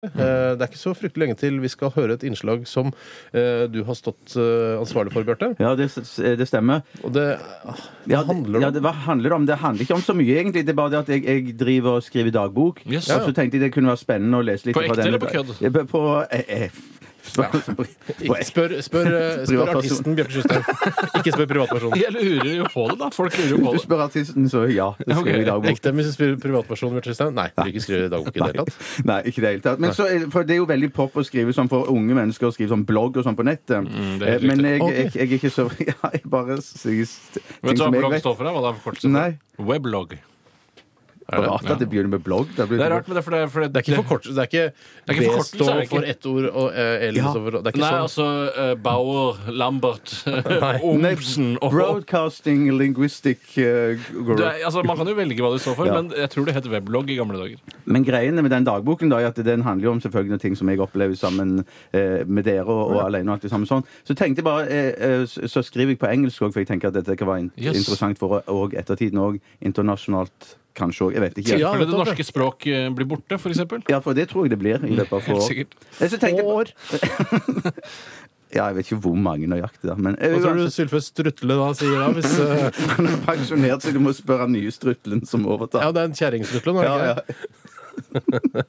Eh, Det er ikke så fryktelig lenge til vi skal høre et innslag som eh, du har stått eh, ansvarlig for, Bjarte. Ja, det, det stemmer. Og det Ja, Hva handler det om? Ja, det, hva handler det om? Det handler ikke om så mye, egentlig. Det er bare det at jeg, jeg driver og skriver dagbok. Yes. Og så tenkte jeg det kunne være spennende å lese litt På ekte eller på kødd? På, på eh, eh, Ikke Spør, spør, eh, spør artisten Bjarte Tjøstheim. Ikke spør privatpersonen. Jeg lurer jo på det, da. Folk lurer jo på det. du spør artisten, så ja. Det skriver okay. i dagboken. Ekte hvis du spør privatperson Bjarte Tjøstheim? Nei, vil ikke skrive dagbok i det hele tatt. Nei, ikke i det hele tatt. Men så, for det er jo veldig pop å skrive sånn for unge mennesker å skrive sånn blogg og sånn på nettet. Mm, Eh, Men jeg, jeg, jeg er ikke så Ja, jeg bare sier st- Vet Vet du hva blogg står for? Hva det er forkortelse for? Det er rart at det begynner med blogg. Det, Det er rart, men det er for det, for Det er ikke forkortelse. Det er ikke, er står er det ikke? for ett ord og uh, L Ja. for Det er ikke Nei, sånn. altså uh, Bauer, Lambert, Omsen og Broadcasting linguistic uh, du er, altså, Man kan jo velge hva det står for, Ja. men jeg tror det het weblogg i gamle dager. Men greiene med den dagboken da, er at den handler jo om selvfølgelig noen ting som jeg opplever sammen uh, med dere og, og alene. og alt det samme sånn. Så tenkte jeg bare, eh, eh, så, så skriver jeg på engelsk òg, for jeg tenker at dette kan være in Yes. interessant for og ettertiden òg. Internasjonalt kanskje òg. Jeg vet ikke. Ja, Fordi det norske språk eh, blir borte, for eksempel. Ja, for det tror jeg det blir i løpet av få Helt år. sikkert. Eh, Så tenkte jeg, År. ja, jeg vet ikke hvor mange nøyaktig, da. Men eh, Hva tror du Sylfe Strutle da sier da? Hvis, eh, han er pensjonert, så du må spørre nye strutlen som overtar. ja, det er en kjerringstrutle nå, er Ja, det ja. ikke det?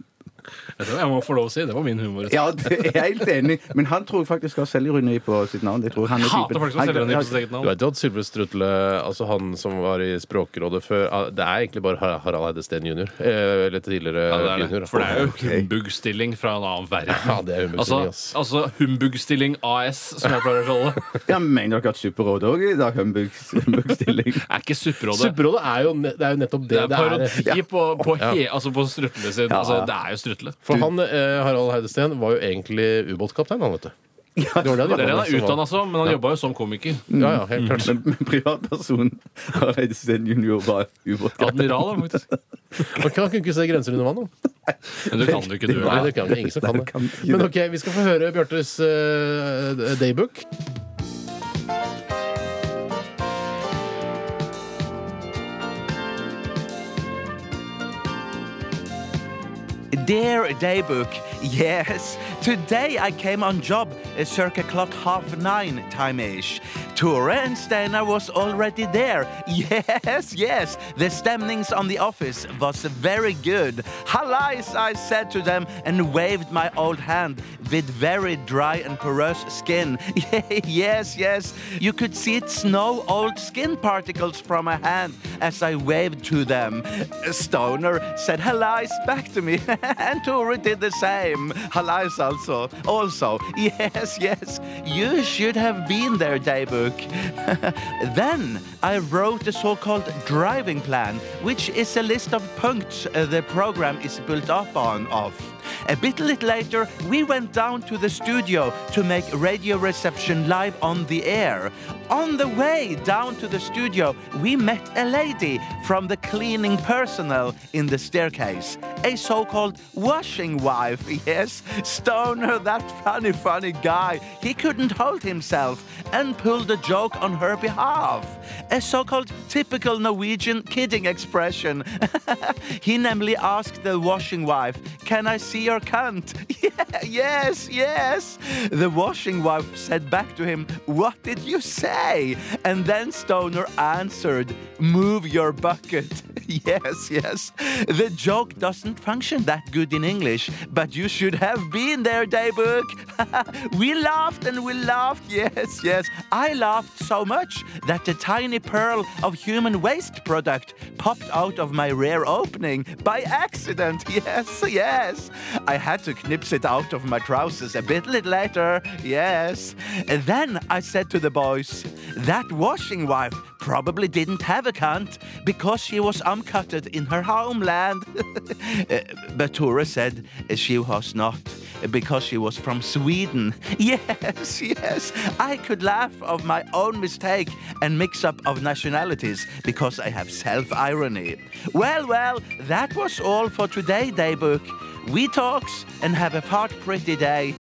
Jeg må få lov å si, det var min humor. Ja, det er jeg helt enig. Men han tror faktisk har selvironi på sitt navn. Jeg tror han er hater typen- folk som Han- selger på sitt eget Du navn. vet jo at Sylve Strutle, altså han som var i Språkrådet før ah, Det er egentlig bare Har- Harald Eide Steen jr. eh, Eller tidligere Ja, det er junior. det. For det er jo humbugstilling fra en annen verden. Ja, det er Altså, humbugstilling, ass. altså humbugstilling AS, som jeg pleier å kalle det. Ja, Mener dere at Superrådet òg i dag humbug-stilling? Er ikke Supperådet Supperådet er jo, ne- det er jo nettopp Det det er det er. parodi på, på, he, altså på strutlene sine. Ja. Altså, det er jo strutle. For han, eh, Harald Heidesteen var jo egentlig ubåtkaptein, han, vet du. Det var det Det er det han er utdanna som, men han jobba jo som komiker. Ja, ja, helt klart. Men, men privatpersonen har Eidesen junior var ubåtkaptein. Admiral, da, faktisk. Man kan kunne ikke se grenser under vann, da. Men det kan du ikke, du. Nei, det kan det. Ingen som kan det Men ok, vi skal få høre Bjartes eh, daybook. Dear Daybook yes. Today I came on job at circa clock half nine time-ish. Tore and Steinar was already there. Yes, yes. The stemnings on the office was very good. Hallais, I said to them and waved my old hand with very dry and porous skin. yes, yes. You could see it snow old skin particles from my hand as I waved to them. Stoner said hallais back to me, and Tore did the same. Hallais also. Also, yes, yes. You should have been there, Daybook. then I wrote the so-called driving plan, which is a list of puncts uh, the program is built up on of. A bit later, we went down to the studio to make radio reception live on the air. On the way down to the studio, we met a lady from the cleaning personnel in the staircase. A so-called washing wife, yes. Stoner, that funny, funny guy. He couldn't hold himself and pulled a joke on her behalf. A so-called typical Norwegian kidding expression. he namely asked the washing wife, Can I see your cunt? Yeah, yes, yes. The washing wife said back to him, What did you say? And then Stoner answered, Move your bucket. yes, yes. The joke doesn't function that good in English, but you should have been there, Daybook. we laughed and we laughed, yes, yes. I laughed so much that the tiny pearl of human waste product popped out of my rear opening by accident. Yes, yes. I had to knips it out of my trousers a bit later. Yes. Then I said to the boys, that washing wife probably didn't have a cunt because she was uncutted in her homeland. Eh, but Tora said eh, she was not eh, because she was from Sweden. Yes, yes. I could laugh of my own mistake and mix up of nationalities because I have self-irony. Well, well, that was all for today, Daybook. We talks and have a fart pretty day.